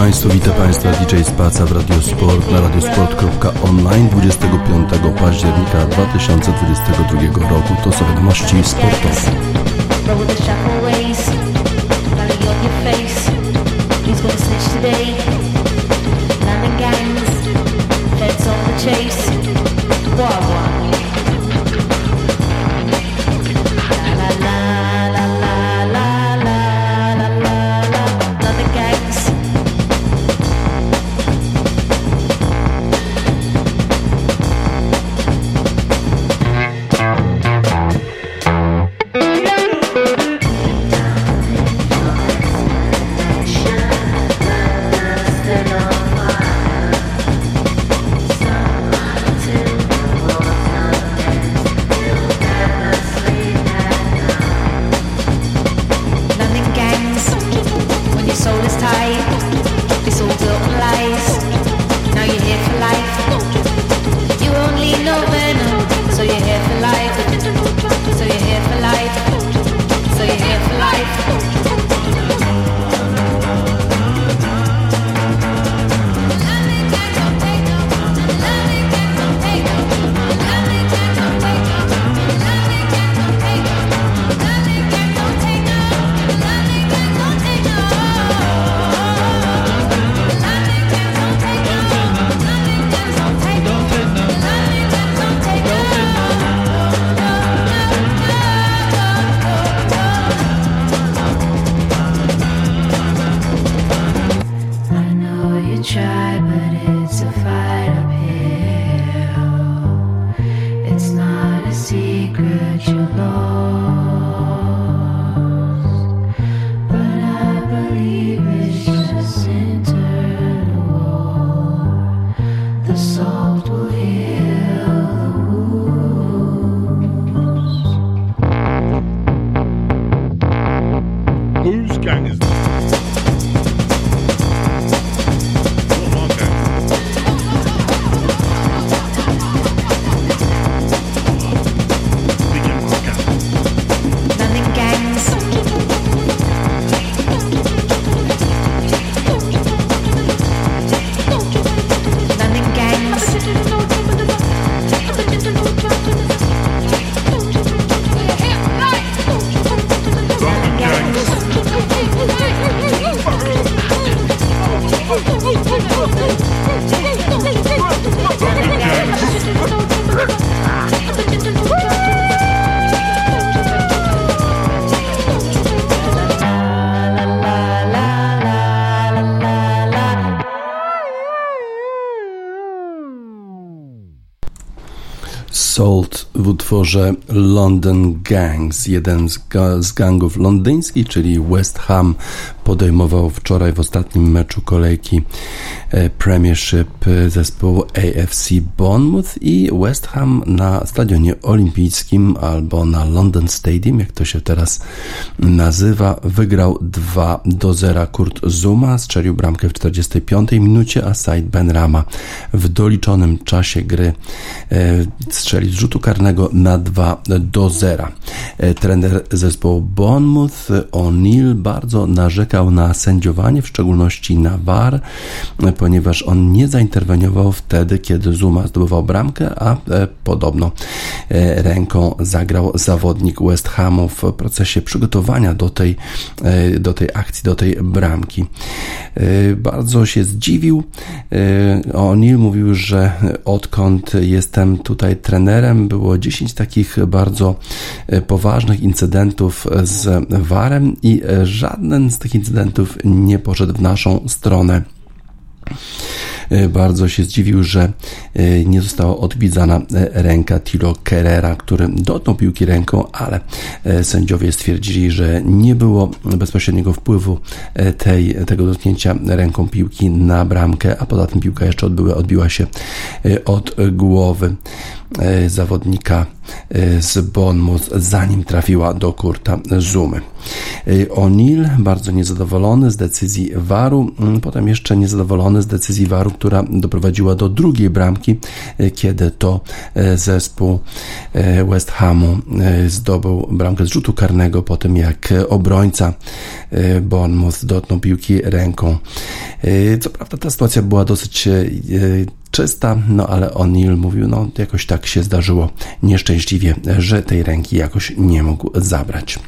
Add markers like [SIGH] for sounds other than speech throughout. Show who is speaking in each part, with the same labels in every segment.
Speaker 1: Państwu, witam Państwa DJ Spaca w Radiosport na radiosport.online 25 października 2022 roku. To są wiadomości sportowe. Utworze London Gangs. Jeden z, ga z gangów londyńskich, czyli West Ham, podejmował wczoraj w ostatnim meczu kolejki Premiership zespołu AFC Bournemouth i West Ham na stadionie olimpijskim albo na London Stadium, jak to się teraz nazywa, wygrał 2 do 0. Kurt Zuma strzelił bramkę w 45 minucie, a Said Benrama w doliczonym czasie gry e, strzelił z rzutu karnego na 2 do 0. E, trener zespołu Bournemouth O'Neill bardzo narzekał na sędziowanie, w szczególności na VAR, ponieważ on nie zainterweniował wtedy, kiedy Zuma zdobywał bramkę, a e, podobno e, ręką zagrał zawodnik West Hamu w procesie przygotowania do tej, do tej akcji, do tej bramki. Bardzo się zdziwił. O'Neill mówił, że odkąd jestem tutaj trenerem, było 10 takich bardzo e, poważnych incydentów z VAR-em i e, żaden z tych incydentów nie poszedł w naszą stronę. E, bardzo się zdziwił, że nie została odwiedzana ręka Tilo Kerrera, który dotknął piłki ręką, ale sędziowie stwierdzili, że nie było bezpośredniego wpływu tej, tego dotknięcia ręką piłki na bramkę, a poza tym piłka jeszcze odbyła, odbiła się od głowy zawodnika z Bonmus, zanim trafiła do Kurta Zumy. O'Neill bardzo niezadowolony z decyzji Waru, mm, potem jeszcze niezadowolony z decyzji Waru, która doprowadziła do drugiej bramki, kiedy to zespół West Hamu zdobył bramkę z rzutu karnego po tym jak obrońca Bournemouth dotknął piłki ręką. Co prawda ta sytuacja była dosyć czysta, no ale O'Neill mówił, no jakoś tak się zdarzyło nieszczęśliwie, że tej ręki jakoś nie mógł zabrać.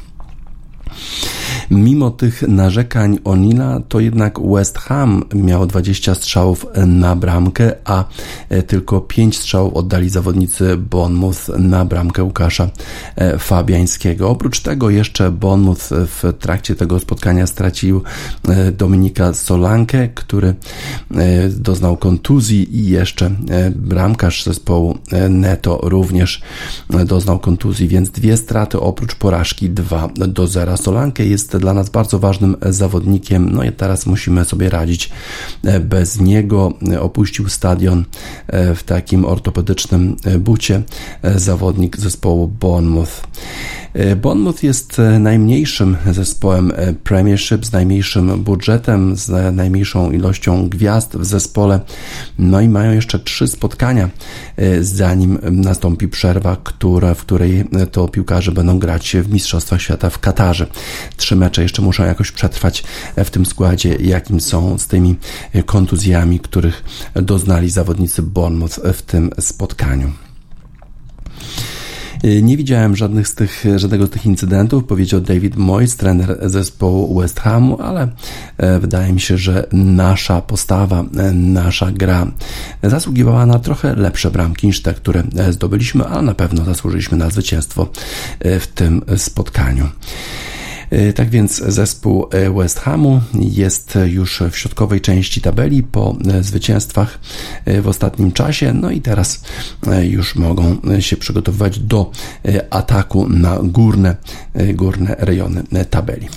Speaker 1: Mimo tych narzekań Onila, to jednak West Ham miał 20 strzałów na bramkę, a e, tylko 5 strzałów oddali zawodnicy Bournemouth na bramkę Łukasza e, Fabiańskiego. Oprócz tego jeszcze Bournemouth w trakcie tego spotkania stracił e, Dominika Solankę, który doznał kontuzji i jeszcze bramkarz zespołu Neto również doznał kontuzji, więc dwie straty oprócz porażki 2 do 0. Solankę jest dla nas bardzo ważnym zawodnikiem. No i teraz musimy sobie radzić e, bez niego. Opuścił stadion e, w takim ortopedycznym e, bucie zawodnik zespołu Bournemouth. Bournemouth jest najmniejszym zespołem Premiership, z najmniejszym budżetem, z najmniejszą ilością gwiazd w zespole. No i mają jeszcze trzy spotkania, zanim nastąpi przerwa, która, w której to piłkarze będą grać w Mistrzostwach Świata w Katarze. Trzy mecze jeszcze muszą jakoś przetrwać w tym składzie, jakim są z tymi kontuzjami, których doznali zawodnicy Bournemouth w tym spotkaniu. Nie widziałem żadnych z tych, żadnego z tych incydentów, powiedział David Moyes, trener zespołu West Hamu, ale e, wydaje mi się, że nasza postawa, e, nasza gra zasługiwała na trochę lepsze bramki niż te, które e, zdobyliśmy, ale na pewno zasłużyliśmy na zwycięstwo w tym spotkaniu. E, tak więc zespół e, West Hamu jest już w środkowej części tabeli po e, zwycięstwach w ostatnim czasie, no i teraz już mogą się przygotowywać do ataku na górne, górne rejony tabeli.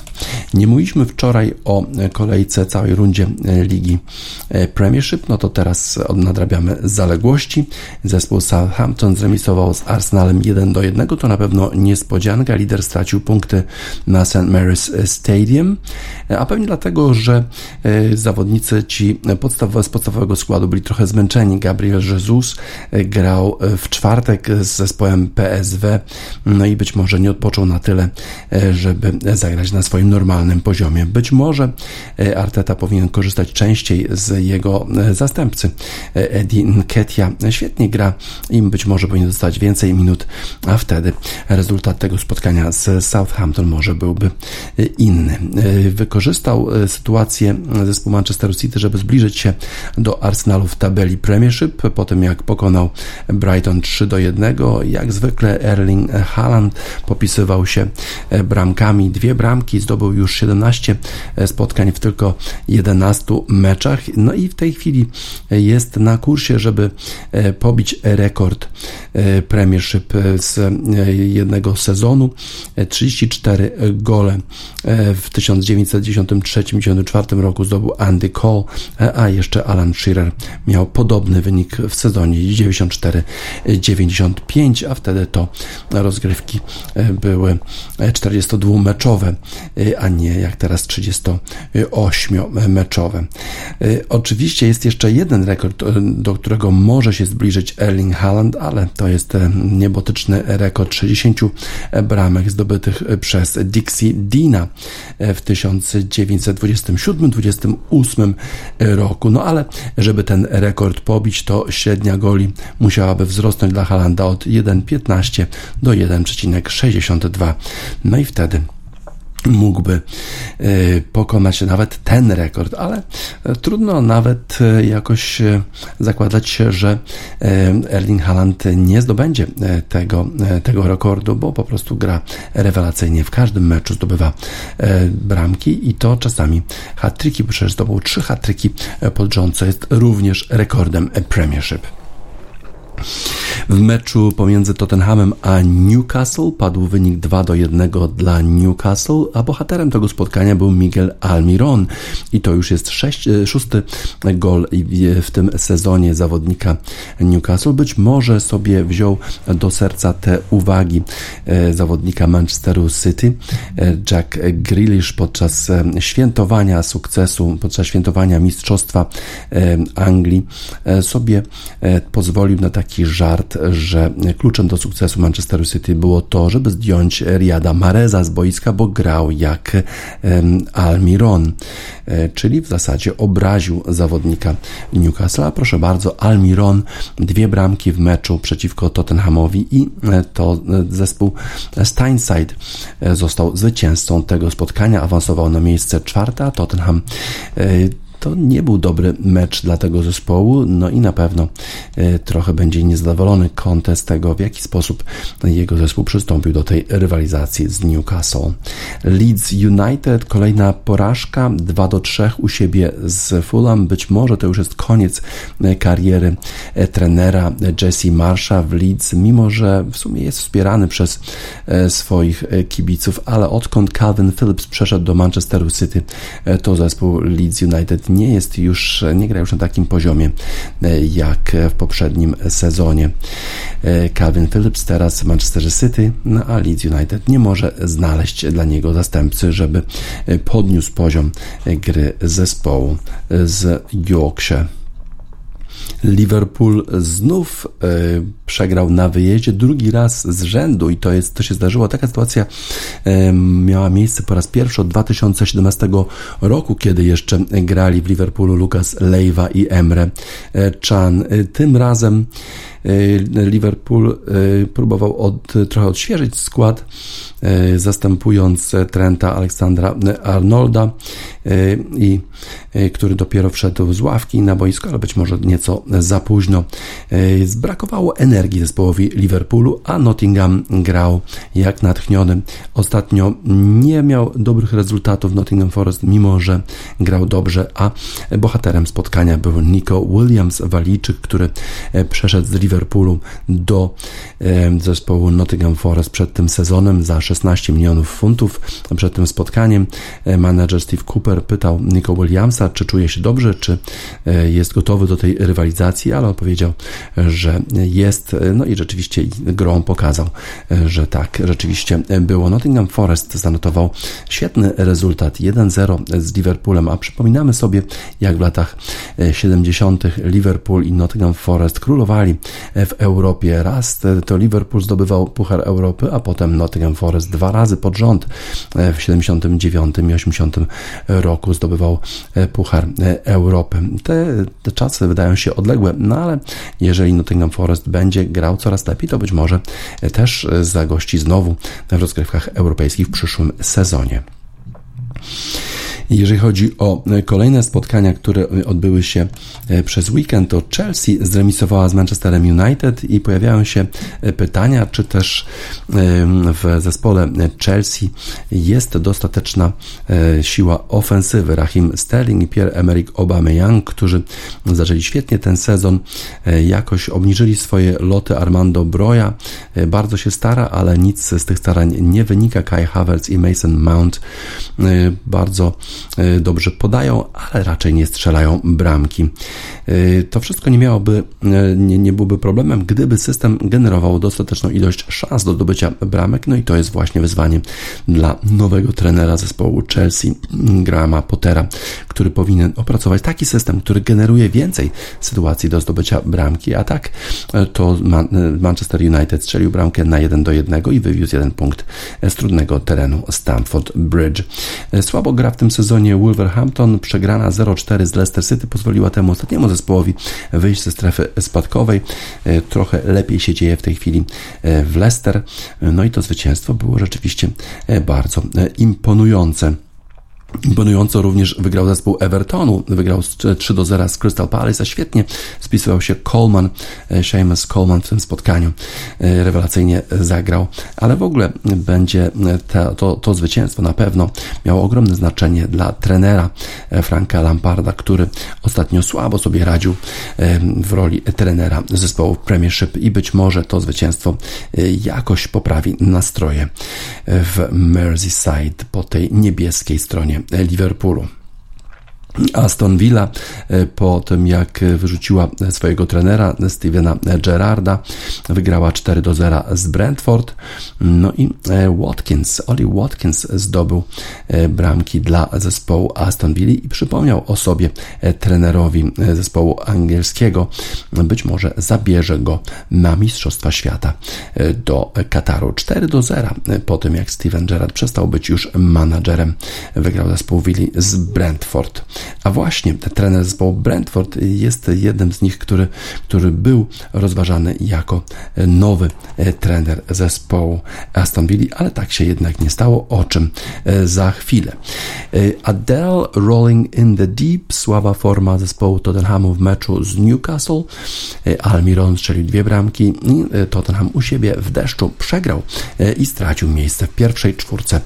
Speaker 1: Nie mówiliśmy wczoraj o kolejce całej rundzie Ligi Premiership, no to teraz nadrabiamy zaległości. Zespół Southampton zremisował z Arsenalem 1 do 1, to na pewno niespodzianka. Lider stracił punkty na St. Mary's Stadium, a pewnie dlatego, że e, zawodnicy ci podstawowe, z podstawowego składu byli trochę zmęczeni. Gabriel Jesus e, grał e, w czwartek z zespołem PSW, no i być może nie odpoczął na tyle, żeby zagrać na swoim normalnym poziomie. Być może Arteta powinien korzystać częściej z jego zastępcy. Eddie Nketiah świetnie gra i być może powinien dostać więcej minut, a wtedy rezultat tego spotkania z Southampton może byłby inny. Wykorzystał e, sytuację zespół Manchester City, żeby zbliżyć się do Arsenalu w tabeli Premiership, po tym jak pokonał Brighton 3 do 1. Jak zwykle Erling Haaland popisywał się e, bramkami. Dwie bramki, zdobył już 17 e, spotkań w tylko 11 meczach. No i w tej chwili jest na kursie, żeby pobić rekord Premiership z jednego sezonu. 34 gole E, w 1993-1994 roku zdobył Andy Cole, e, a jeszcze Alan Shearer miał podobny wynik w sezonie 94-95, a wtedy to rozgrywki e, były 42-meczowe, a nie jak teraz 38-meczowe. Oczywiście jest jeszcze jeden rekord, do którego może się zbliżyć Erling Haaland, ale to jest niebotyczny rekord 60 bramek zdobytych przez Dixie Dina w 1927-28 roku. No ale żeby ten rekord pobić, to średnia goli musiałaby wzrosnąć dla Halanda od 1,15 do 1,62. No i wtedy mógłby e, pokonać nawet ten rekord, ale e, trudno nawet e, jakoś zakładać że Erling Haaland nie zdobędzie tego, tego rekordu, bo po prostu gra rewelacyjnie. W każdym meczu zdobywa bramki i to czasami hat-tricki, bo przecież zdobył trzy hat-tricki pod rząd, co jest również rekordem Premiership. W meczu pomiędzy Tottenhamem a Newcastle padł wynik 2 do 1 dla Newcastle, a bohaterem tego spotkania był Miguel Almiron i to już jest sześć, e, szósty gol w tym sezonie zawodnika Newcastle. Być może sobie wziął do serca te uwagi e, zawodnika Manchesteru City. E, Jack Grealish podczas świętowania sukcesu, podczas świętowania mistrzostwa Anglii sobie pozwolił na taki żart, że kluczem do sukcesu Manchesteru City było to, żeby zdjąć Riada Mareza z boiska, bo grał jak Almiron, e, czyli w zasadzie obraził zawodnika Newcastle. Proszę bardzo, Almiron dwie bramki w meczu przeciwko Tottenhamowi i e, to e, zespół Steinside został zwycięzcą tego spotkania, awansował na miejsce czwarte, a Tottenham to nie był dobry mecz dla tego zespołu, no i na pewno e, trochę będzie niezadowolony Conte z tego, w jaki sposób jego zespół przystąpił do tej rywalizacji z Newcastle. Leeds United, kolejna porażka, 2 do 3 u siebie z Fulham. Być może to już jest koniec e, kariery e, trenera Jesse Marsha w Leeds, mimo że w sumie jest wspierany przez swoich kibiców, ale odkąd Calvin Phillips przeszedł do Manchesteru City, to zespół Leeds United nie jest już, nie gra już na takim poziomie e, jak w poprzednim sezonie. E, Calvin Phillips teraz Manchester City, no a Leeds United nie może znaleźć dla niego zastępcy, żeby e, podniósł poziom gry zespołu z Yorkshire. Liverpool znów e, przegrał na wyjeździe drugi raz z rzędu i to jest, to się zdarzyło. Taka sytuacja e, miała miejsce po raz pierwszy od 2017 roku, kiedy jeszcze grali w Liverpoolu Lucas Leiva i Emre Chan. Tym razem Liverpool próbował od, trochę odświeżyć skład E, zastępując Trenta Aleksandra Arnolda, e, i e, który dopiero wszedł z ławki na boisko, ale być może nieco za późno. Brakowało energii zespołowi Liverpoolu, a Nottingham grał jak natchniony. Ostatnio nie miał dobrych rezultatów Nottingham Forest, mimo że grał dobrze, a bohaterem spotkania był Nico Williams, Walijczyk, który przeszedł z Liverpoolu do zespołu Nottingham Forest przed tym sezonem za 16 milionów funtów. Przed tym spotkaniem e, manager Steve Cooper pytał Nico Williamsa, czy czuje się dobrze, czy e, jest gotowy do tej rywalizacji, ale on powiedział, że jest, no i rzeczywiście grą pokazał, e, że tak, rzeczywiście było. Nottingham Forest zanotował świetny rezultat 1-0 z Liverpoolem, a przypominamy sobie, jak w latach 70. Liverpool i Nottingham Forest królowali w Europie. Raz to Liverpool zdobywał Puchar Europy, a potem Nottingham Forest dwa razy pod rząd e, w 79 i 80 roku zdobywał e, Puchar e, Europy. Te, te czasy wydają się odległe, no ale jeżeli Nottingham Forest będzie grał coraz lepiej, to być może też zagości znowu w rozgrywkach europejskich w przyszłym sezonie. Jeżeli chodzi o e, kolejne spotkania, które odbyły się e, przez weekend, to Chelsea zremisowała z Manchesterem United i pojawiają się e, pytania, czy też w zespole Chelsea jest dostateczna siła ofensywy. Rahim Sterling i Pierre-Emerick Aubameyang, którzy zaczęli świetnie ten sezon, jakoś obniżyli swoje loty Armando Broja. Bardzo się stara, ale nic z tych starań nie wynika. Kai Havertz i Mason Mount bardzo E, dobrze podają, ale raczej nie strzelają bramki. E, to wszystko nie miałoby, e, nie, nie byłoby problemem, gdyby system generował dostateczną ilość szans do zdobycia bramek, no i to jest właśnie wyzwanie dla nowego trenera zespołu Chelsea, Grahama Pottera, który powinien opracować taki system, który generuje więcej sytuacji do zdobycia bramki, a tak to Manchester United strzelił bramkę na 1 do 1 i wywiózł jeden punkt z trudnego terenu Stamford Bridge. Słabo gra w tym sezonie Wolverhampton. Przegrana 0-4 z Leicester City pozwoliła temu ostatniemu zespołowi wyjść ze strefy spadkowej. E, trochę lepiej się dzieje w tej chwili e, w Leicester. No i to zwycięstwo było rzeczywiście e, bardzo imponujące. Imponująco również wygrał zespół Evertonu, wygrał 3 do 0 z Crystal Palace, a świetnie spisywał się Coleman, e, Seamus Coleman w tym spotkaniu, e, rewelacyjnie zagrał, ale w ogóle będzie te, to, to zwycięstwo na pewno miało ogromne znaczenie dla trenera e, Franka Lamparda, który ostatnio słabo sobie radził w roli trenera zespołu Premiership i być może to zwycięstwo jakoś poprawi nastroje w Merseyside po tej niebieskiej stronie Liverpoolu. Aston Villa e, po tym jak wyrzuciła swojego trenera Stevena Gerrarda. Wygrała 4 do 0 z Brentford. No i e, Watkins, Oli Watkins zdobył e, bramki dla zespołu Aston Villa i przypomniał o sobie trenerowi zespołu angielskiego. Być może zabierze go na Mistrzostwa Świata do Kataru. 4 do 0 po tym jak Steven Gerrard przestał być już menadżerem wygrał zespół Villa z Brentford a właśnie trener zespołu Brentford jest jednym z nich, który, który był rozważany jako nowy e, trener zespołu Aston Villa, ale tak się jednak nie stało, o czym e, za chwilę. E, Adele Rolling in the Deep, słaba forma zespołu Tottenhamu w meczu z Newcastle. Almiron strzelił dwie bramki i Tottenham u siebie w deszczu przegrał i stracił miejsce w pierwszej czwórce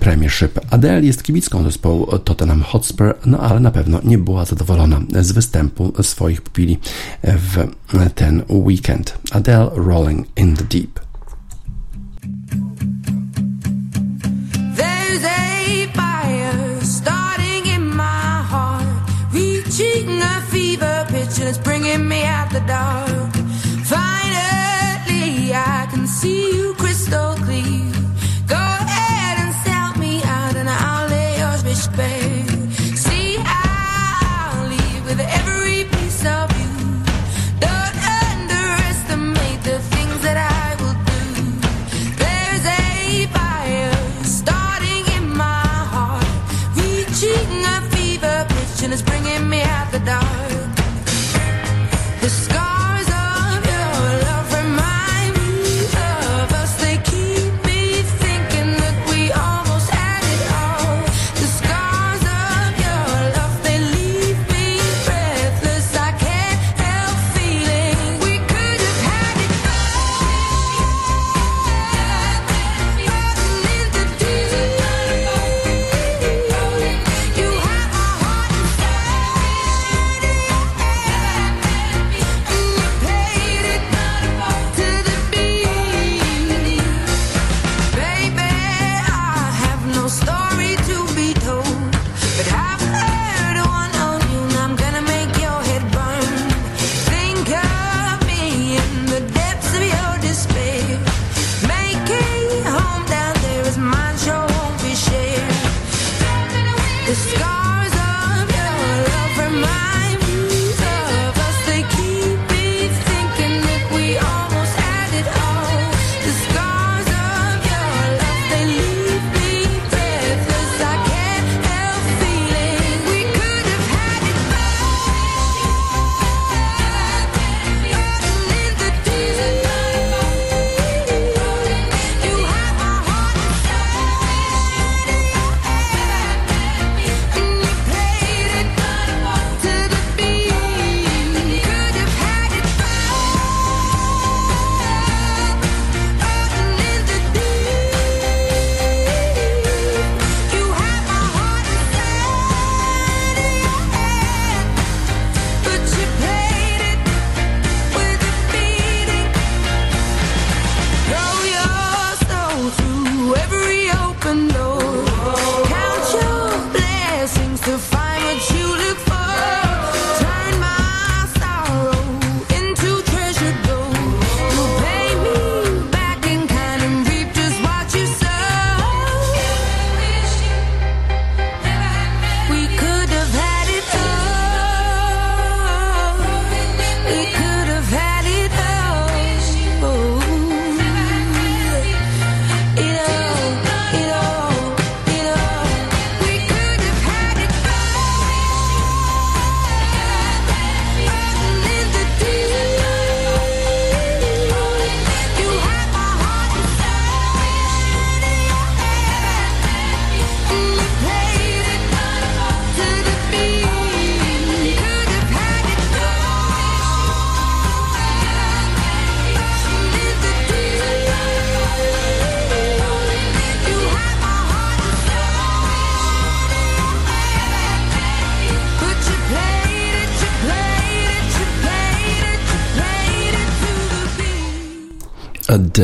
Speaker 1: Premiership. Adele jest kibicką zespołu Tottenham Hotspur, no ale na pewno nie była zadowolona z występu swoich pupili w ten weekend. Adele Rolling in the Deep. It's bringing me out the dark.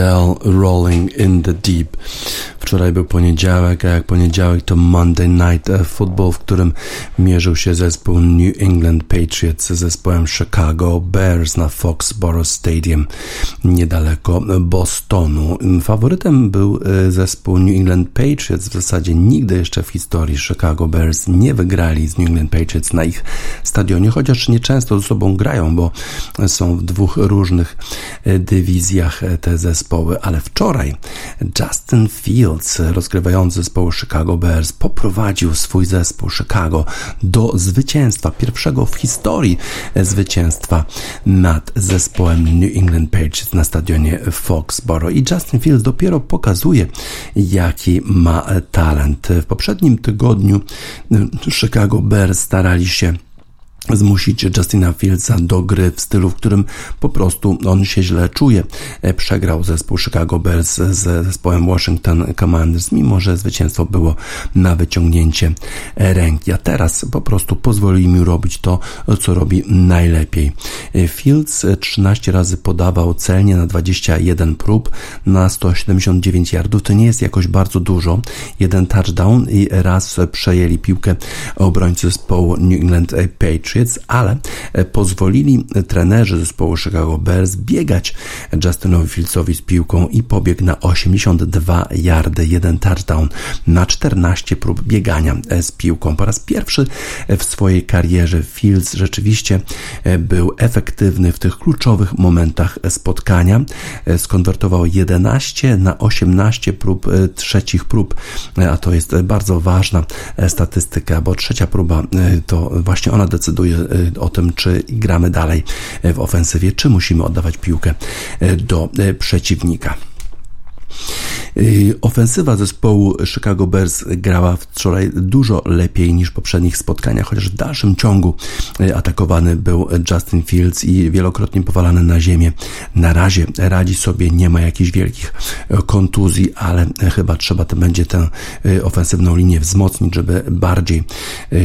Speaker 1: Adele Rolling in the Deep. Wczoraj był poniedziałek, a jak poniedziałek to Monday Night Football, w którym mierzył się zespół New England Patriots z zespołem Chicago Bears na Foxborough Stadium niedaleko Bostonu. Faworytem był e, zespół New England Patriots. W zasadzie nigdy jeszcze w historii Chicago Bears nie wygrali z New England Patriots na ich stadionie, chociaż nieczęsto ze sobą grają, bo są w dwóch różnych e, dywizjach e, te zespoły, ale wczoraj Justin Fields, rozgrywający zespołu Chicago Bears, poprowadził swój zespół Chicago do zwycięstwa, pierwszego w historii zwycięstwa nad zespołem New England Patriots na stadionie Foxborough. I Justin Fields dopiero pokazuje, jaki ma talent. W poprzednim tygodniu Chicago Bears starali się zmusić Justina Fieldsa do gry w stylu, w którym po prostu on się źle czuje. E, przegrał zespół Chicago Bears z zespołem Washington Commanders, mimo że zwycięstwo było na wyciągnięcie ręki. A teraz po prostu pozwoli mi robić to, co robi najlepiej. E, Fields 13 razy podawał celnie na 21 prób na 179 yardów. To nie jest jakoś bardzo dużo. Jeden touchdown i raz przejęli piłkę obrońcy zespołu New England Patriots ale e, pozwolili trenerzy zespołu Chicago Bears biegać Justinowi Fieldsowi z piłką i pobiegł na 82 yardy, jeden touchdown na 14 prób biegania e, z piłką. Po raz pierwszy w swojej karierze Fields rzeczywiście e, był efektywny w tych kluczowych momentach spotkania. Skonwertował 11 na 18 prób, trzecich prób, a to jest bardzo ważna statystyka, bo trzecia próba to właśnie ona decyduje decyduje y, o tym, czy gramy dalej w ofensywie, czy musimy oddawać piłkę y, do przeciwnika. Y, ofensywa zespołu Chicago Bears grała wczoraj dużo lepiej niż w poprzednich spotkaniach, chociaż w dalszym ciągu y, atakowany był Justin Fields i wielokrotnie powalany na ziemię. Na razie radzi sobie, nie ma jakichś wielkich y, kontuzji, ale chyba trzeba to będzie tę ofensywną linię wzmocnić, żeby bardziej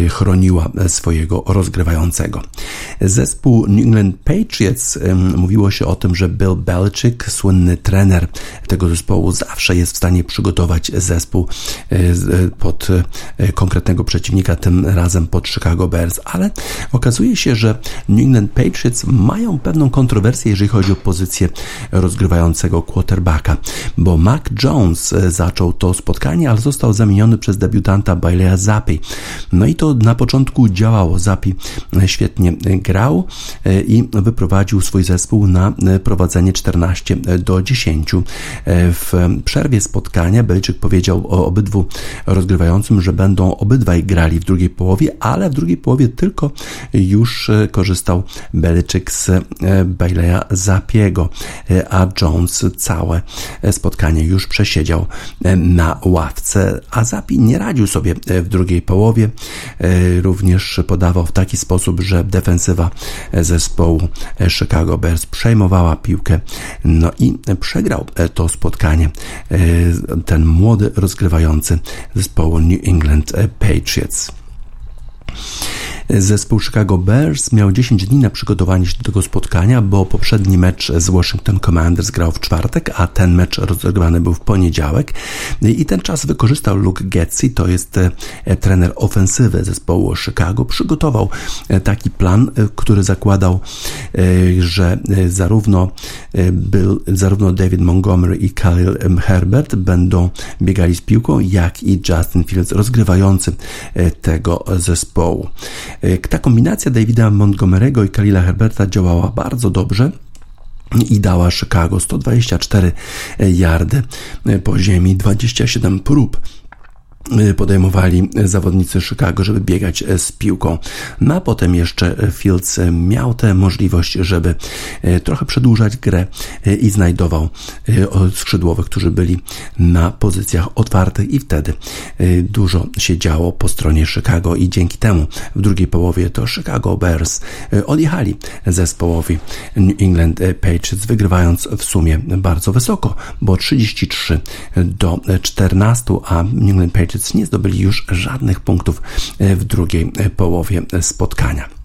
Speaker 1: chroniła swojego rozgrywającego. Zespół New England Patriots mówiło się o tym, że Bill Belichick, słynny trener tego zespołu, zawsze jest w stanie przygotować zespół e, e, pod e, konkretnego przeciwnika, tym razem pod Chicago Bears, ale okazuje się, że New England Patriots mają pewną kontrowersję, jeżeli chodzi o pozycję rozgrywającego quarterbacka, bo Mac Jones zaczął to spotkanie, ale został zamieniony przez debiutanta Baileya Zappi. No i to na początku działało. Zappi świetnie grał i wyprowadził swój zespół na prowadzenie 14 do 10. W przerwie spotkania Belczyk powiedział o obydwu rozgrywającym, że będą obydwaj grali w drugiej połowie, ale w drugiej połowie tylko już e, korzystał Belczyk z e, Baileya Zapiego, e, a Jones całe spotkanie już przesiedział na ławce, a Zapi nie radził sobie w drugiej połowie. Również podawał w taki sposób, że defensywa zespołu Chicago Bears przejmowała piłkę, no i przegrał to spotkanie E, ten młody rozgrywający zespołu New England Patriots. Zespół Chicago Bears miał 10 dni na przygotowanie się do tego spotkania, bo poprzedni mecz z Washington Commanders grał w czwartek, a ten mecz rozegrany był w poniedziałek. I ten czas wykorzystał Luke Getzi, to jest e, trener ofensywy zespołu Chicago. Przygotował e, taki plan, e, który zakładał, że zarówno, Bill, zarówno David Montgomery i Khalil Herbert będą biegali z piłką, jak i Justin Fields rozgrywający tego zespołu. E, ta kombinacja Davida Montgomery'ego i Kalila Herberta działała bardzo dobrze i dała Chicago 124 yardy po ziemi, 27 prób podejmowali zawodnicy Chicago, żeby biegać e, z piłką. No a potem jeszcze Fields e, miał tę możliwość, żeby e, trochę przedłużać grę i znajdował skrzydłowych, którzy byli na pozycjach otwartych i wtedy dużo się działo po stronie Chicago i dzięki temu w drugiej połowie to Chicago Bears odjechali zespołowi New England Patriots, wygrywając w sumie bardzo wysoko, bo 33 do 14, a New England Patriots Nie zdobyli już żadnych punktów e, w drugiej e, połowie spotkania.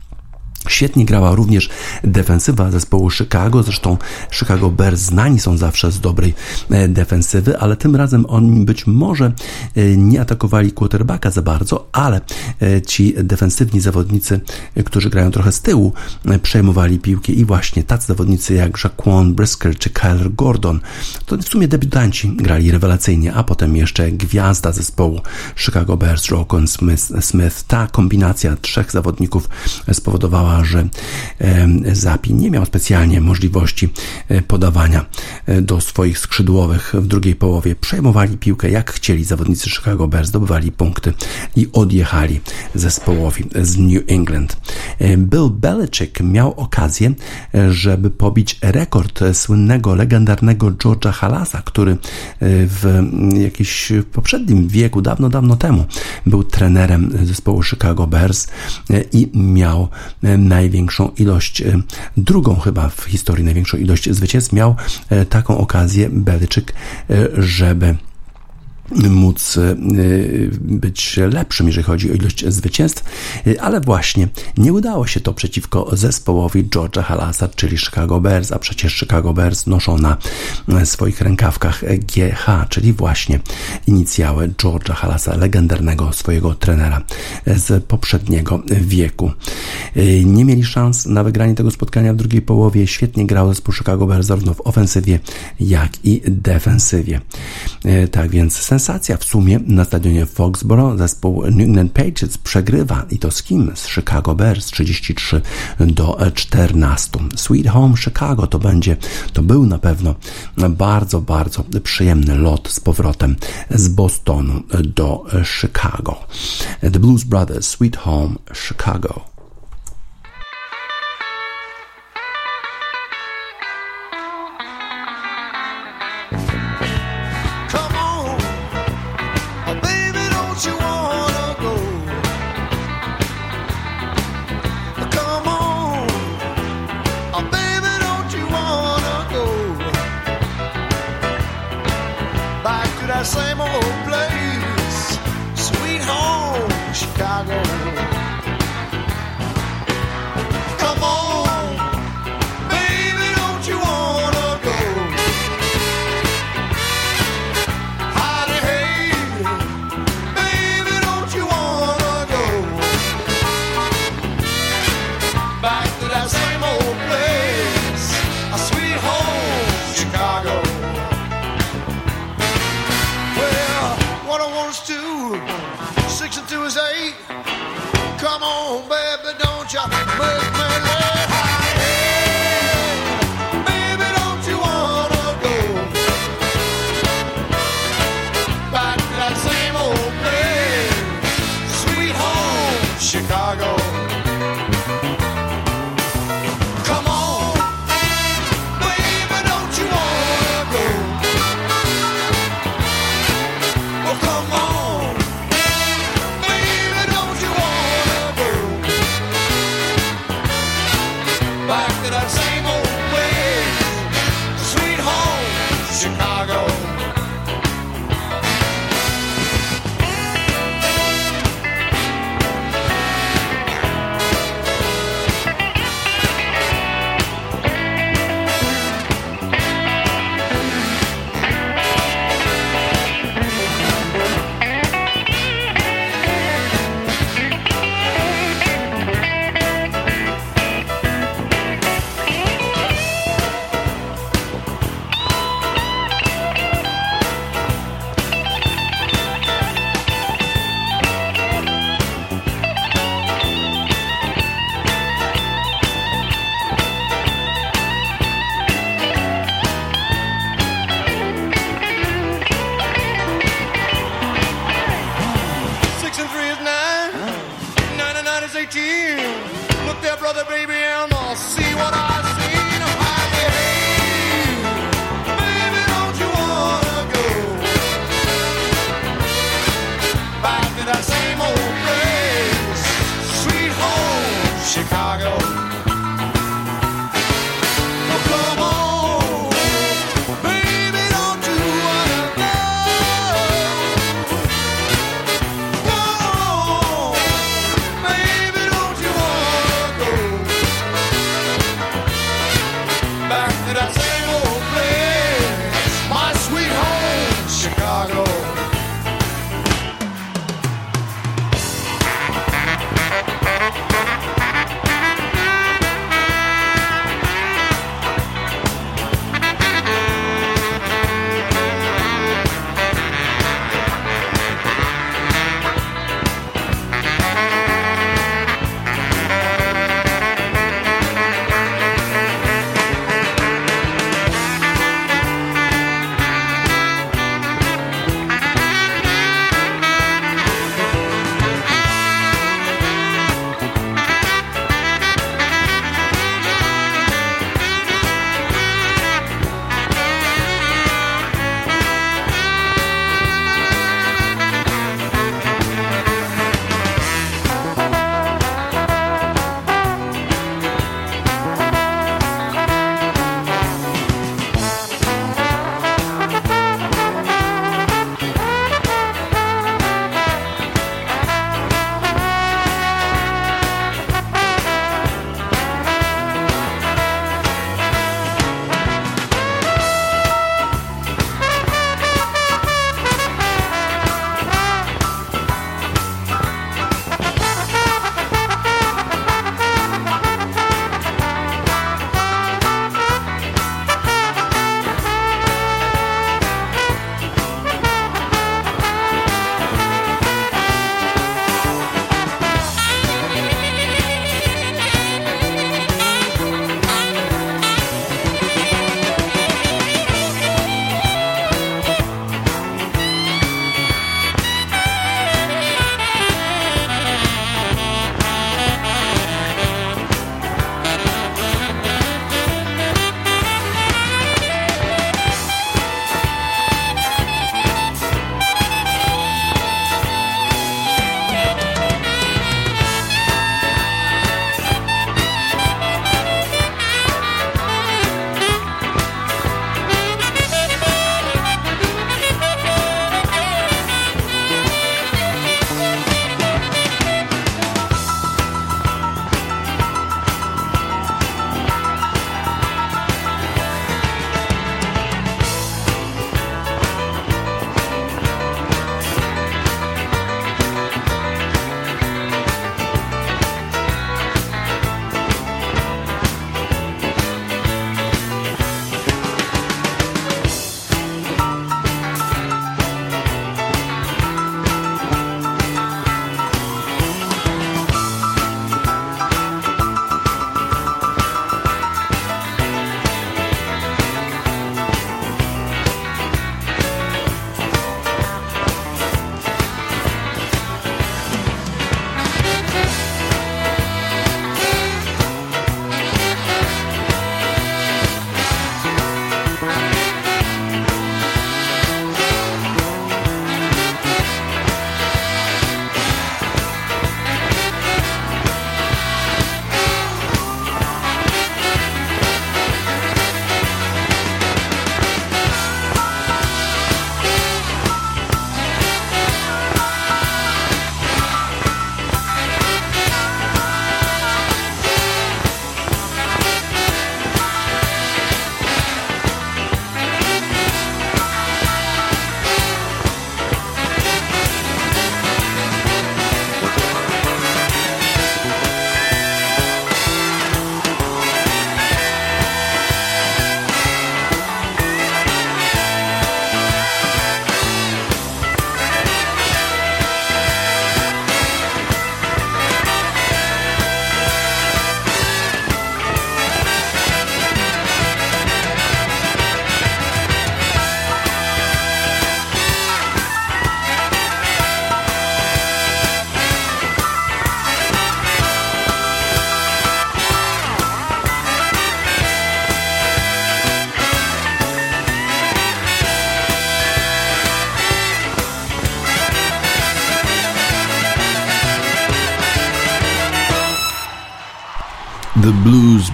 Speaker 1: Świetnie grała również defensywa zespołu Chicago, zresztą Chicago Bears znani są zawsze z dobrej e, defensywy, ale tym razem oni być może e, nie atakowali quarterbacka za bardzo, ale e, ci defensywni zawodnicy, którzy grają trochę z tyłu, przejmowali piłki i właśnie tacy zawodnicy jak Jaquan Brisker czy Kyler Gordon, to w sumie debiutanci grali rewelacyjnie, a potem jeszcze gwiazda zespołu Chicago Bears, Rokon Smith. Ta kombinacja trzech zawodników spowodowała, że Zapi nie miał specjalnie możliwości e, podawania e, do swoich skrzydłowych w drugiej połowie. Przejmowali piłkę jak chcieli zawodnicy Chicago Bears, zdobywali punkty i odjechali zespołowi z New England. E, Bill Belichick miał okazję, żeby pobić rekord słynnego, legendarnego George'a Halasa, który w jakimś poprzednim wieku, dawno, dawno temu był trenerem zespołu Chicago Bears i miał największą ilość, e, drugą chyba w historii największą ilość zwycięstw, miał e, taką okazję Beliczyk, e, żeby móc e, być lepszym, jeżeli chodzi o ilość zwycięstw, e, ale właśnie nie udało się to przeciwko zespołowi George'a Halasa, czyli Chicago Bears, a przecież Chicago Bears noszą na e, swoich rękawkach GH, czyli właśnie inicjały George'a Halasa, legendarnego swojego trenera z poprzedniego wieku. Nie mieli szans na wygranie tego spotkania w drugiej połowie. Świetnie grał zespół Chicago Bears zarówno w ofensywie, jak i defensywie. Tak więc sensacja w sumie na stadionie Foxborough zespół New England Patriots przegrywa i to z kim? Z Chicago Bears 33 do 14. Sweet Home Chicago to będzie, to był na pewno bardzo, bardzo przyjemny lot z powrotem z Bostonu do Chicago. The Blues Brothers Sweet Home Chicago.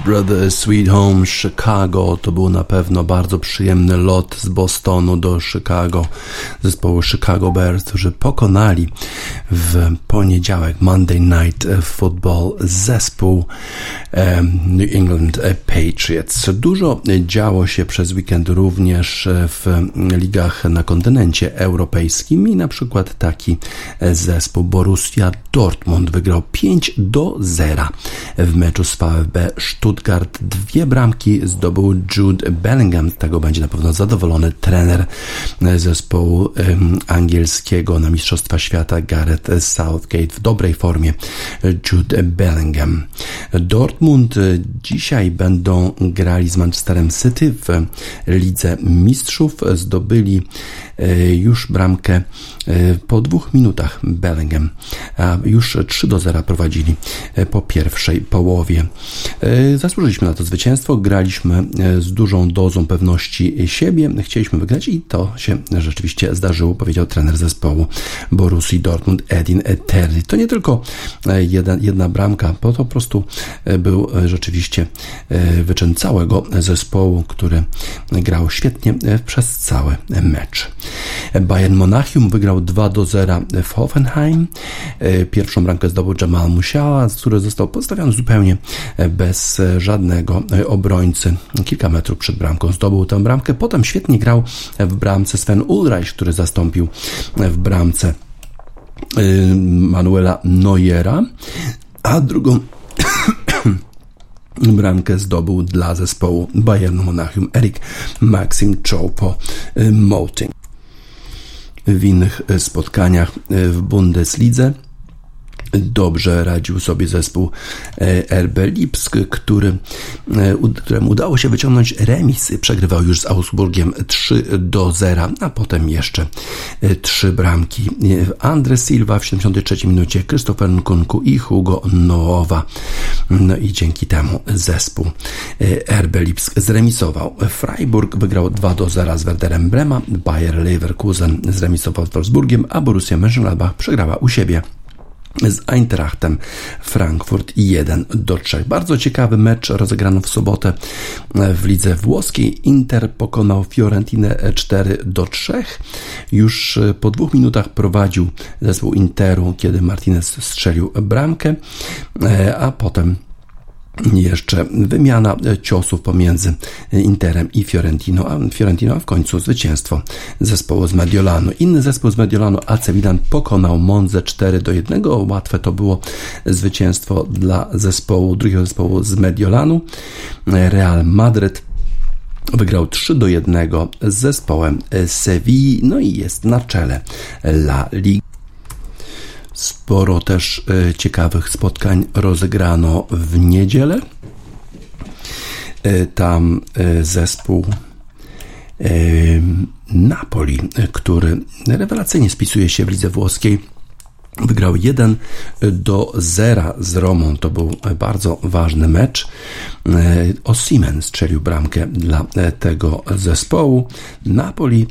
Speaker 1: Blues Brothers Sweet Home Chicago to był na pewno bardzo przyjemny lot z Bostonu do Chicago zespołu Chicago Bears, którzy pokonali w poniedziałek Monday Night Football zespół New England Patriots. Dużo działo się przez weekend również w ligach na kontynencie europejskim i na przykład taki zespół Borussia Dortmund wygrał 5 do 0 w meczu z VfB Stuttgart. Dwie bramki zdobył Jude Bellingham. Tego będzie na pewno zadowolony trener zespołu angielskiego na Mistrzostwa Świata Gareth Southgate w dobrej formie Jude Bellingham. Dortmund dzisiaj będą grali z Manchesterem City w Lidze Mistrzów. Zdobyli E, już bramkę e, po dwóch minutach Bellingham. Już 3 do 0 prowadzili e, po pierwszej połowie. Zasłużyliśmy na to zwycięstwo, graliśmy z dużą dozą pewności siebie, chcieliśmy wygrać i to się rzeczywiście zdarzyło, powiedział trener zespołu Borussii Dortmund Edin Terry. To nie tylko jedna, jedna bramka, bo to po prostu był rzeczywiście wyczyn całego zespołu, który grał świetnie przez cały mecz. Bayern Monachium wygrał 2 do 0 w Hoffenheim. E, pierwszą bramkę zdobył Jamal Musiala, który został postawiony zupełnie bez żadnego obrońcy. Kilka metrów przed bramką zdobył tę bramkę. Potem świetnie grał w bramce Sven Ulreich, który zastąpił w bramce e, Manuela Neuera, a drugą [COUGHS] bramkę zdobył dla zespołu Bayernu Monachium Erik Maxim Choupo-Moting w innych e, spotkaniach e, w Bundeslidze. Dobrze radził sobie zespół e, RB Lipsk, który, któremu udało się wyciągnąć remis. Przegrywał już z Augsburgiem 3 do 0, a potem jeszcze trzy bramki. Andre Silva w 73 minucie, Christopher Nkunku i Hugo Noowa. No i dzięki temu zespół RB Lipsk zremisował. Freiburg wygrał 2 do 0 z Werderem Brema, Bayer Leverkusen zremisował z Wolfsburgiem, a Borussia Mönchengladbach przegrała u siebie z Eintrachtem Frankfurt 1 do 3. Bardzo ciekawy mecz rozegrano w sobotę w lidze włoskiej. Inter pokonał Fiorentinę 4 do 3. Już po dwóch minutach prowadził zespół Interu, kiedy Martinez strzelił bramkę, a potem jeszcze wymiana ciosów pomiędzy Interem i Fiorentino, a Fiorentino a w końcu zwycięstwo zespołu z Mediolanu. Inny zespół z Mediolanu, AC Milan, pokonał Monze 4 do 1. Łatwe to było zwycięstwo dla zespołu, drugiego zespołu z Mediolanu. Real Madryt wygrał 3 do 1 z zespołem Sevilla, no i jest na czele La Liga. Sporo też e, ciekawych spotkań rozegrano w niedzielę. E, tam e, zespół Napoli, który rewelacyjnie spisuje się w lidze włoskiej, Wygrał 1 do 0 z Romą. To był bardzo ważny mecz. O Siemens strzelił bramkę dla tego zespołu. Napoli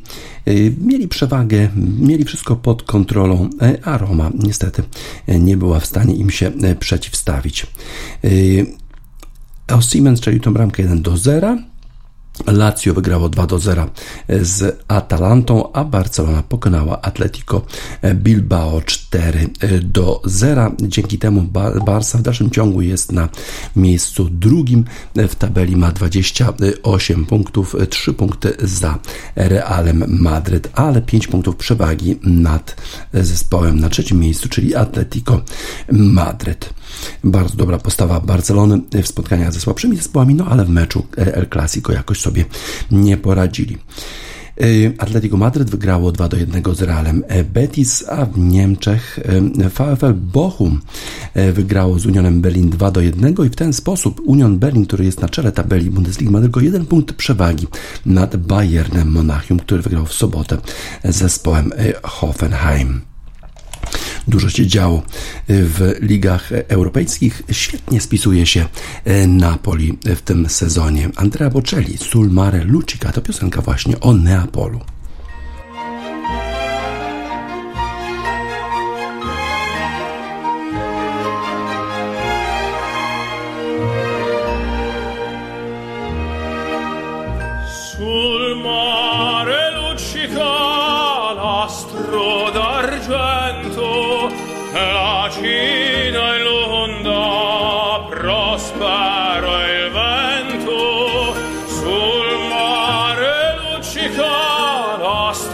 Speaker 1: y, mieli przewagę, mieli wszystko pod kontrolą, a Roma niestety nie była w stanie im się przeciwstawić. O Siemens strzelił tę bramkę 1 do 0. Lazio wygrało 2 do 0 z Atalantą, a Barcelona pokonała Atletico Bilbao 4 do 0. Dzięki temu Barca w dalszym ciągu jest na miejscu drugim w tabeli, ma 28 punktów, 3 punkty za Realem Madryt, ale 5 punktów przewagi nad zespołem na trzecim miejscu, czyli Atletico Madryt. Bardzo dobra postawa Barcelony w spotkaniach ze słabszymi zespołami, no ale w meczu El Clasico jakoś sobie nie poradzili. E, Atletico Madryt wygrało 2 do 1 z Realem Betis, a w Niemczech e, VfL Bochum e, wygrało z Unionem Berlin 2 do 1 i w ten sposób Union Berlin, który jest na czele tabeli Bundesliga, ma tylko jeden punkt przewagi nad Bayernem Monachium, który wygrał w sobotę z zespołem Hoffenheim. Dużo się działo w ligach europejskich. Świetnie spisuje się e, Napoli w tym sezonie. Andrea Bocelli, Sul Mare Lucica to piosenka właśnie o Neapolu.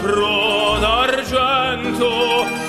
Speaker 2: pro d'argento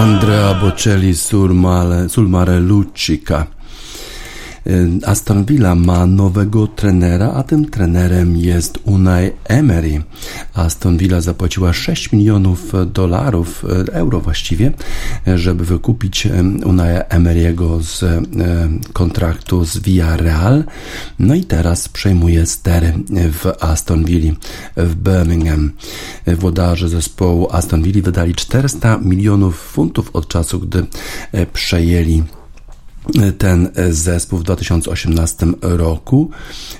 Speaker 2: Andrea Bocelli sul mare, sul mare Luccica. Y, Aston Villa ma nowego trenera, a tym trenerem jest Unai Emery. Aston Villa zapłaciła 6 milionów dolarów, y, euro właściwie, żeby wykupić y, Unai Emery'ego z kontraktu z Villarreal. No i teraz przejmuje stery w Aston Villa w Birmingham. Włodarze zespołu Aston Villa wydali 400 milionów funtów od czasu, gdy przejęli ten zespół w 2018 roku.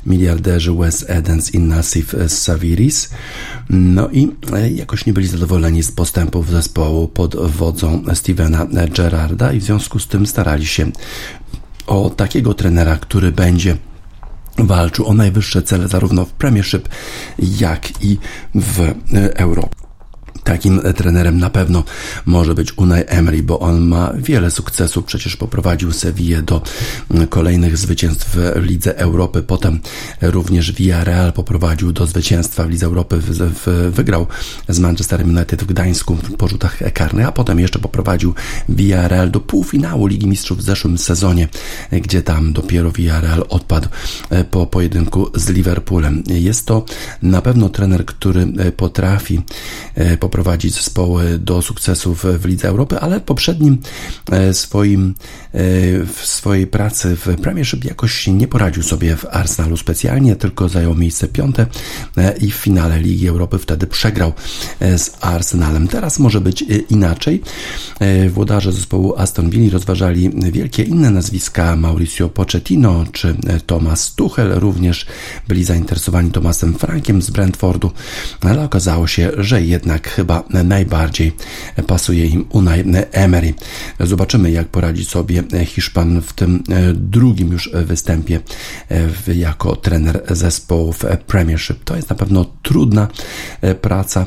Speaker 2: Miliarderzy Wes Edens i Nassif Saviris. No i jakoś nie byli zadowoleni z postępów zespołu pod wodzą Stevena Gerarda i w związku z tym starali się o takiego trenera, który będzie walczył o najwyższe cele zarówno w Premiership, jak i w Europie.
Speaker 1: Takim trenerem na pewno może być Unai Emery, bo on ma wiele sukcesów. Przecież poprowadził Sevillę do kolejnych zwycięstw w Lidze Europy. Potem również Villarreal poprowadził do zwycięstwa w Lidze Europy. Wygrał z Manchesterem United w Gdańsku w porzutach karnych, a potem jeszcze poprowadził Villarreal do półfinału Ligi Mistrzów w zeszłym sezonie, gdzie tam dopiero Villarreal odpadł po pojedynku z Liverpoolem. Jest to na pewno trener, który potrafi poprowadzić prowadzić zespoły do sukcesów w Lidze Europy, ale w poprzednim e, swoim, e, w swojej pracy w Premiership jakoś nie poradził sobie w Arsenalu specjalnie, tylko zajął miejsce piąte e, i w finale Ligi Europy wtedy przegrał z Arsenalem. Teraz może być inaczej. Włodarze zespołu Aston Villa rozważali wielkie inne nazwiska Mauricio Pochettino czy Thomas Tuchel również byli zainteresowani Thomasem Frankiem z Brentfordu, ale okazało się, że jednak chyba najbardziej pasuje im Unai Emery. Zobaczymy, jak poradzi sobie Hiszpan w tym drugim już występie jako trener zespołów Premiership. To jest na pewno trudna praca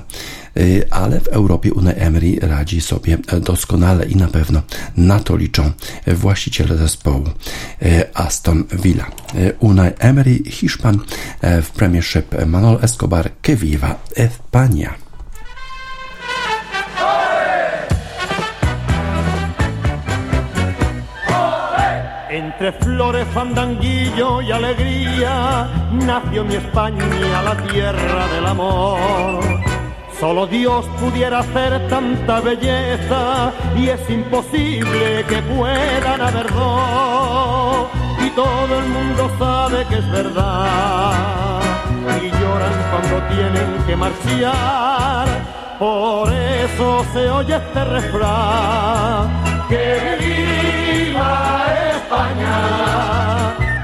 Speaker 1: ale w Europie Unai Emery radzi sobie doskonale i na pewno na to liczą właściciele zespołu Aston Villa. Unai Emery, Hiszpan w Premiership Manuel Escobar, que viva España.
Speaker 3: Entre flores, fandanguillo y alegría nació mi España, la tierra del amor. Solo Dios pudiera hacer tanta belleza y es imposible que puedan haber dos. Y todo el mundo sabe que es verdad y lloran cuando tienen que marchar. Por eso se oye este refrán que viva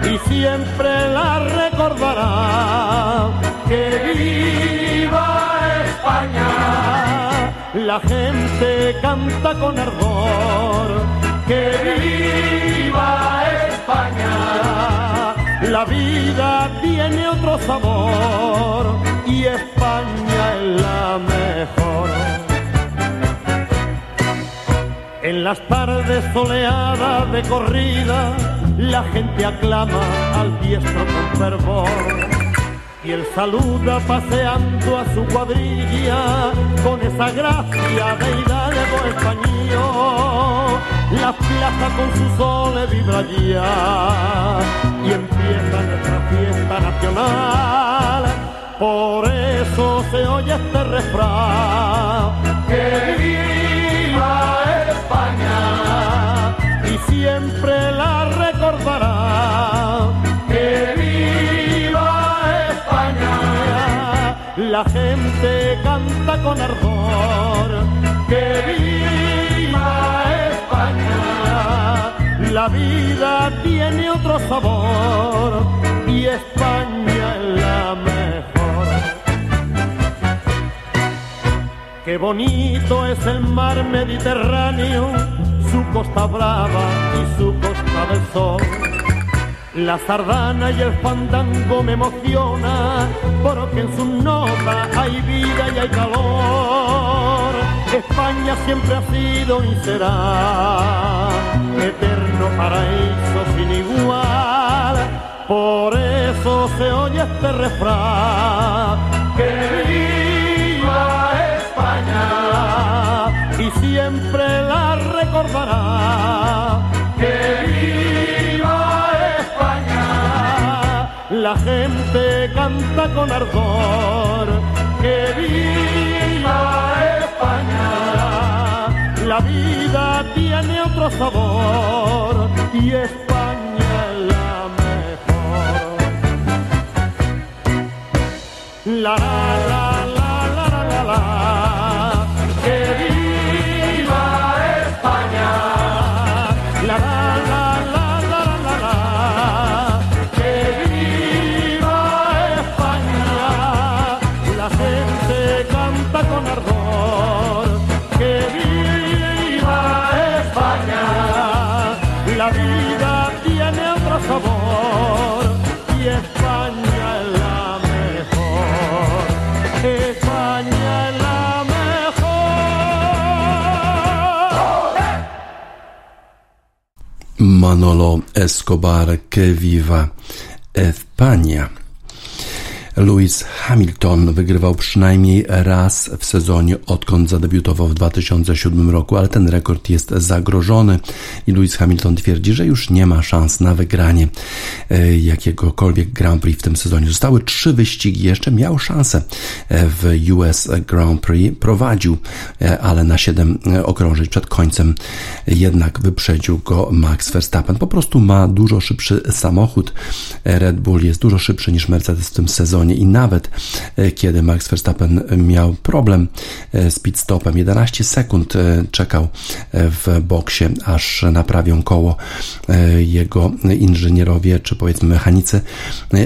Speaker 3: Y siempre la recordará. Que viva España, la gente canta con ardor. Que viva España, la vida tiene otro sabor y España es la mejor. En las tardes soleadas de corrida, la gente aclama al diestro con fervor. Y él saluda paseando a su cuadrilla con esa gracia de hidalgo español. La plaza con su sol vibra ya y empieza nuestra fiesta nacional. Por eso se oye este refrán. Que Que viva España, la gente canta con ardor. Que viva España, la vida tiene otro sabor y España es la mejor. Qué bonito es el mar Mediterráneo, costa brava y su costa del sol. La sardana y el fandango me emociona, porque en sus notas hay vida y hay calor. España siempre ha sido y será eterno paraíso sin igual. Por eso se oye este refrán. Que viva España y siempre la recordará. Que viva España, la gente canta con ardor. Que viva España, la vida tiene otro sabor y España es la mejor. La la
Speaker 1: Manolo Escobar que viva España. Lewis Hamilton wygrywał przynajmniej raz w sezonie, odkąd zadebiutował w 2007 roku, ale ten rekord jest zagrożony i Lewis Hamilton twierdzi, że już nie ma szans na wygranie e, jakiegokolwiek Grand Prix w tym sezonie. Zostały trzy wyścigi, jeszcze miał szansę e, w US Grand Prix, prowadził, e, ale na siedem okrążeń przed końcem jednak wyprzedził go Max Verstappen. Po prostu ma dużo szybszy samochód. Red Bull jest dużo szybszy niż Mercedes w tym sezonie i nawet e, kiedy Max Verstappen miał problem e, z pit stopem, 11 sekund e, czekał w boksie, aż naprawią koło jego inżynierowie, czy powiedzmy mechanicy,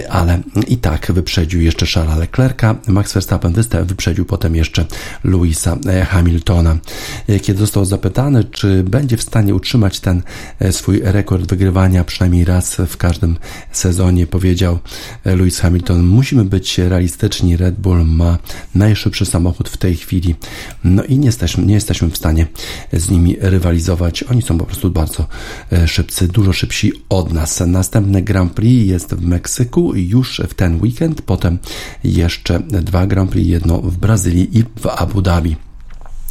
Speaker 1: ale i tak wyprzedził jeszcze Charlesa Leclerca. Max Verstappen wyprzedził potem jeszcze Louisa Hamiltona. Kiedy został zapytany, czy będzie w stanie utrzymać ten swój rekord wygrywania przynajmniej raz w każdym sezonie, powiedział Lewis Hamilton, musimy być realistyczni. Red Bull ma najszybszy samochód w tej chwili, no i nie jesteśmy, nie jesteśmy w stanie z nimi rywalizować. Oni są po prostu bardzo e, szybcy, dużo szybsi od nas. Następny Grand Prix jest w Meksyku już w ten weekend, potem jeszcze dwa Grand Prix, jedno w Brazylii i w Abu Dhabi.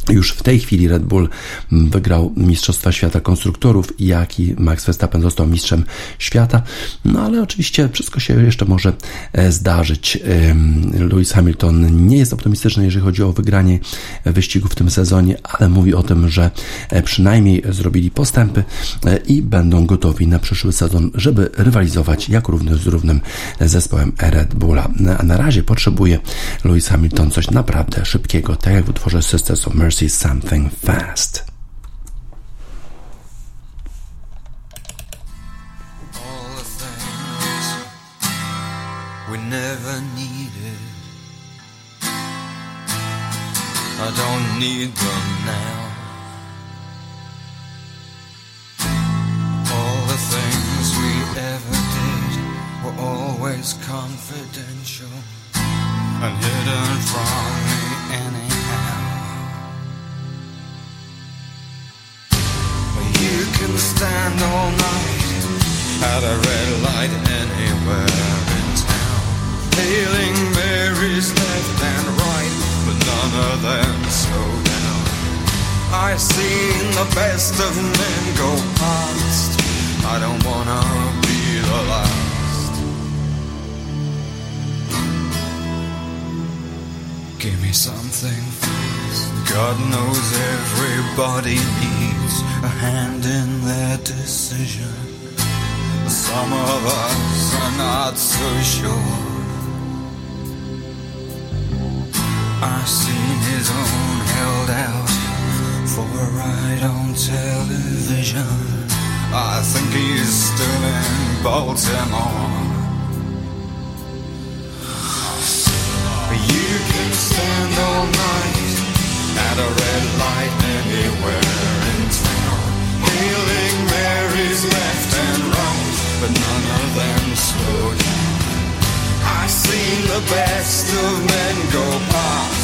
Speaker 1: Już w tej chwili Red Bull wygrał Mistrzostwa Świata Konstruktorów, jak i Max Verstappen został mistrzem świata. No ale oczywiście wszystko się jeszcze może e, zdarzyć. Lewis Hamilton nie jest optymistyczny, jeżeli chodzi o wygranie wyścigu w tym sezonie, ale mówi o tym, że e, przynajmniej zrobili postępy e, i będą gotowi na przyszły sezon, żeby rywalizować jak równy z równym zespołem Red Bulla. A na razie potrzebuje Lewis Hamilton coś naprawdę szybkiego, tak jak w utworze Sisters of Mercy see something fast. All the things we never needed, I don't need them now. All the things we ever did were always confidential and hidden from me can stand all night at a red light anywhere in town. Hailing Mary's left and right, but none of them slow down. I've seen the best of men go past. I don't wanna be the last. Give me something God knows everybody needs a hand in their decision. Some of us are not so sure. I've seen his own held out for a ride on television. I think he's still in Baltimore. Red light anywhere in town. Hailing Mary's left and right, but none of them slow down. I've seen the best of men go past.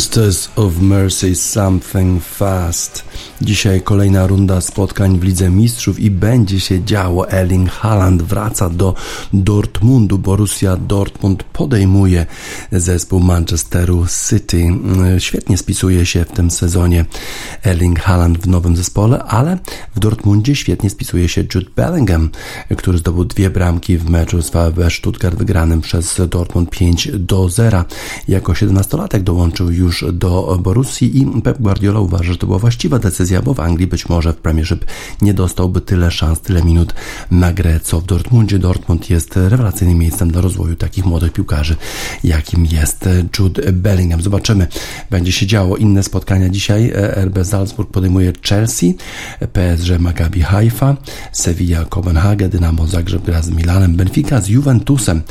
Speaker 1: Sisters of Mercy Something Fast. Dzisiaj kolejna runda spotkań w Lidze Mistrzów i będzie się działo. Erling Haaland wraca do Dortmundu. Borussia Dortmund podejmuje zespół Manchesteru City. Świetnie spisuje się w tym sezonie Erling Haaland w nowym zespole, ale w Dortmundzie świetnie spisuje się Jude Bellingham, który zdobył dwie bramki w meczu z VfB Stuttgart wygranym przez Dortmund 5 do 0. Jako 17-latek dołączył już do Borussii i Pep Guardiola uważa, że to była właściwa decyzja, bo w Anglii być może w Premiership nie dostałby tyle szans, tyle minut na grę, co w Dortmundzie. Dortmund jest rewelacyjnym miejscem dla rozwoju takich młodych piłkarzy, jakim jest Jude Bellingham. Zobaczymy, będzie się działo inne spotkania dzisiaj. RB Salzburg podejmuje Chelsea, PSG Maccabi Haifa, Sevilla Kopenhagen, Dynamo Zagrzeb gra z Milanem, Benfica z Juventusem,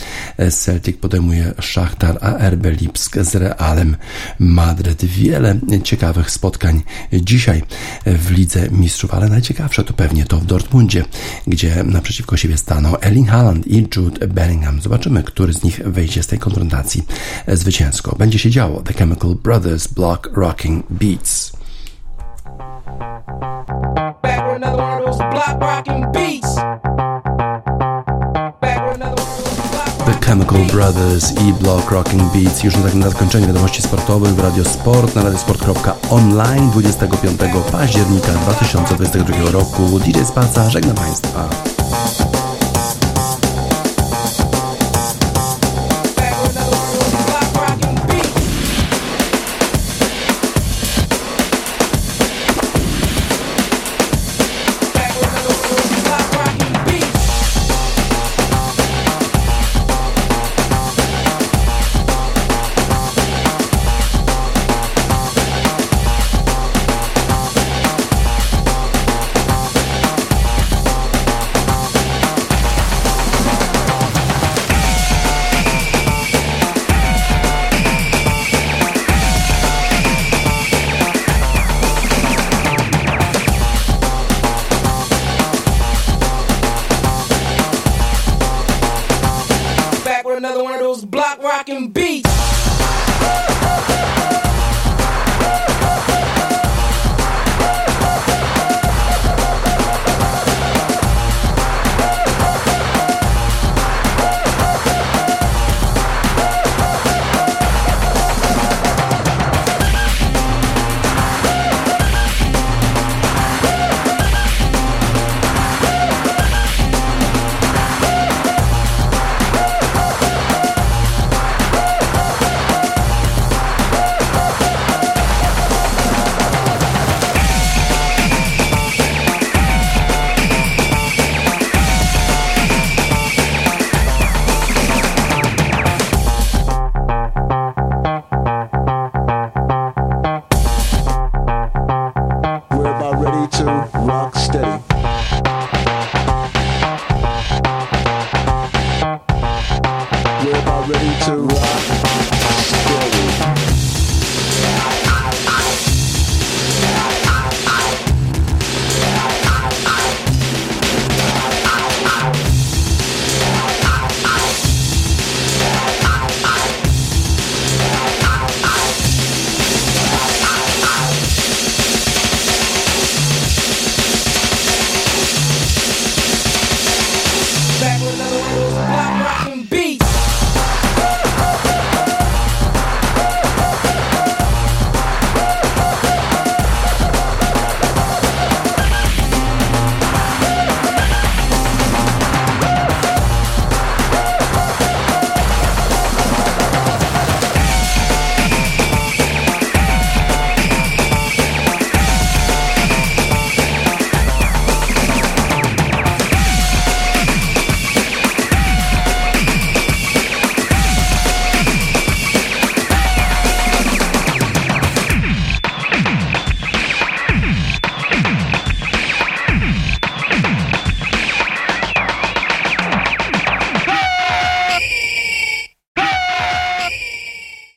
Speaker 1: Celtic podejmuje Szachtar, a RB Lipsk z Realem Madryt. Wiele ciekawych spotkań dzisiaj w Lidze Mistrzów, ale najciekawsze to pewnie to w Dortmundzie, gdzie naprzeciwko siebie staną Erling Haaland i Jude Bellingham. Zobaczymy, który z nich wejdzie z tej konfrontacji zwycięsko. Będzie się działo The Chemical Brothers Block Rocking Beats. Back Chemical Brothers i Block Rocking Beats. Już na takim na zakończenie wiadomości sportowych w Radio Sport na radiosport.online 25 października 2022 roku. DJ Spaca, żegnam Państwa.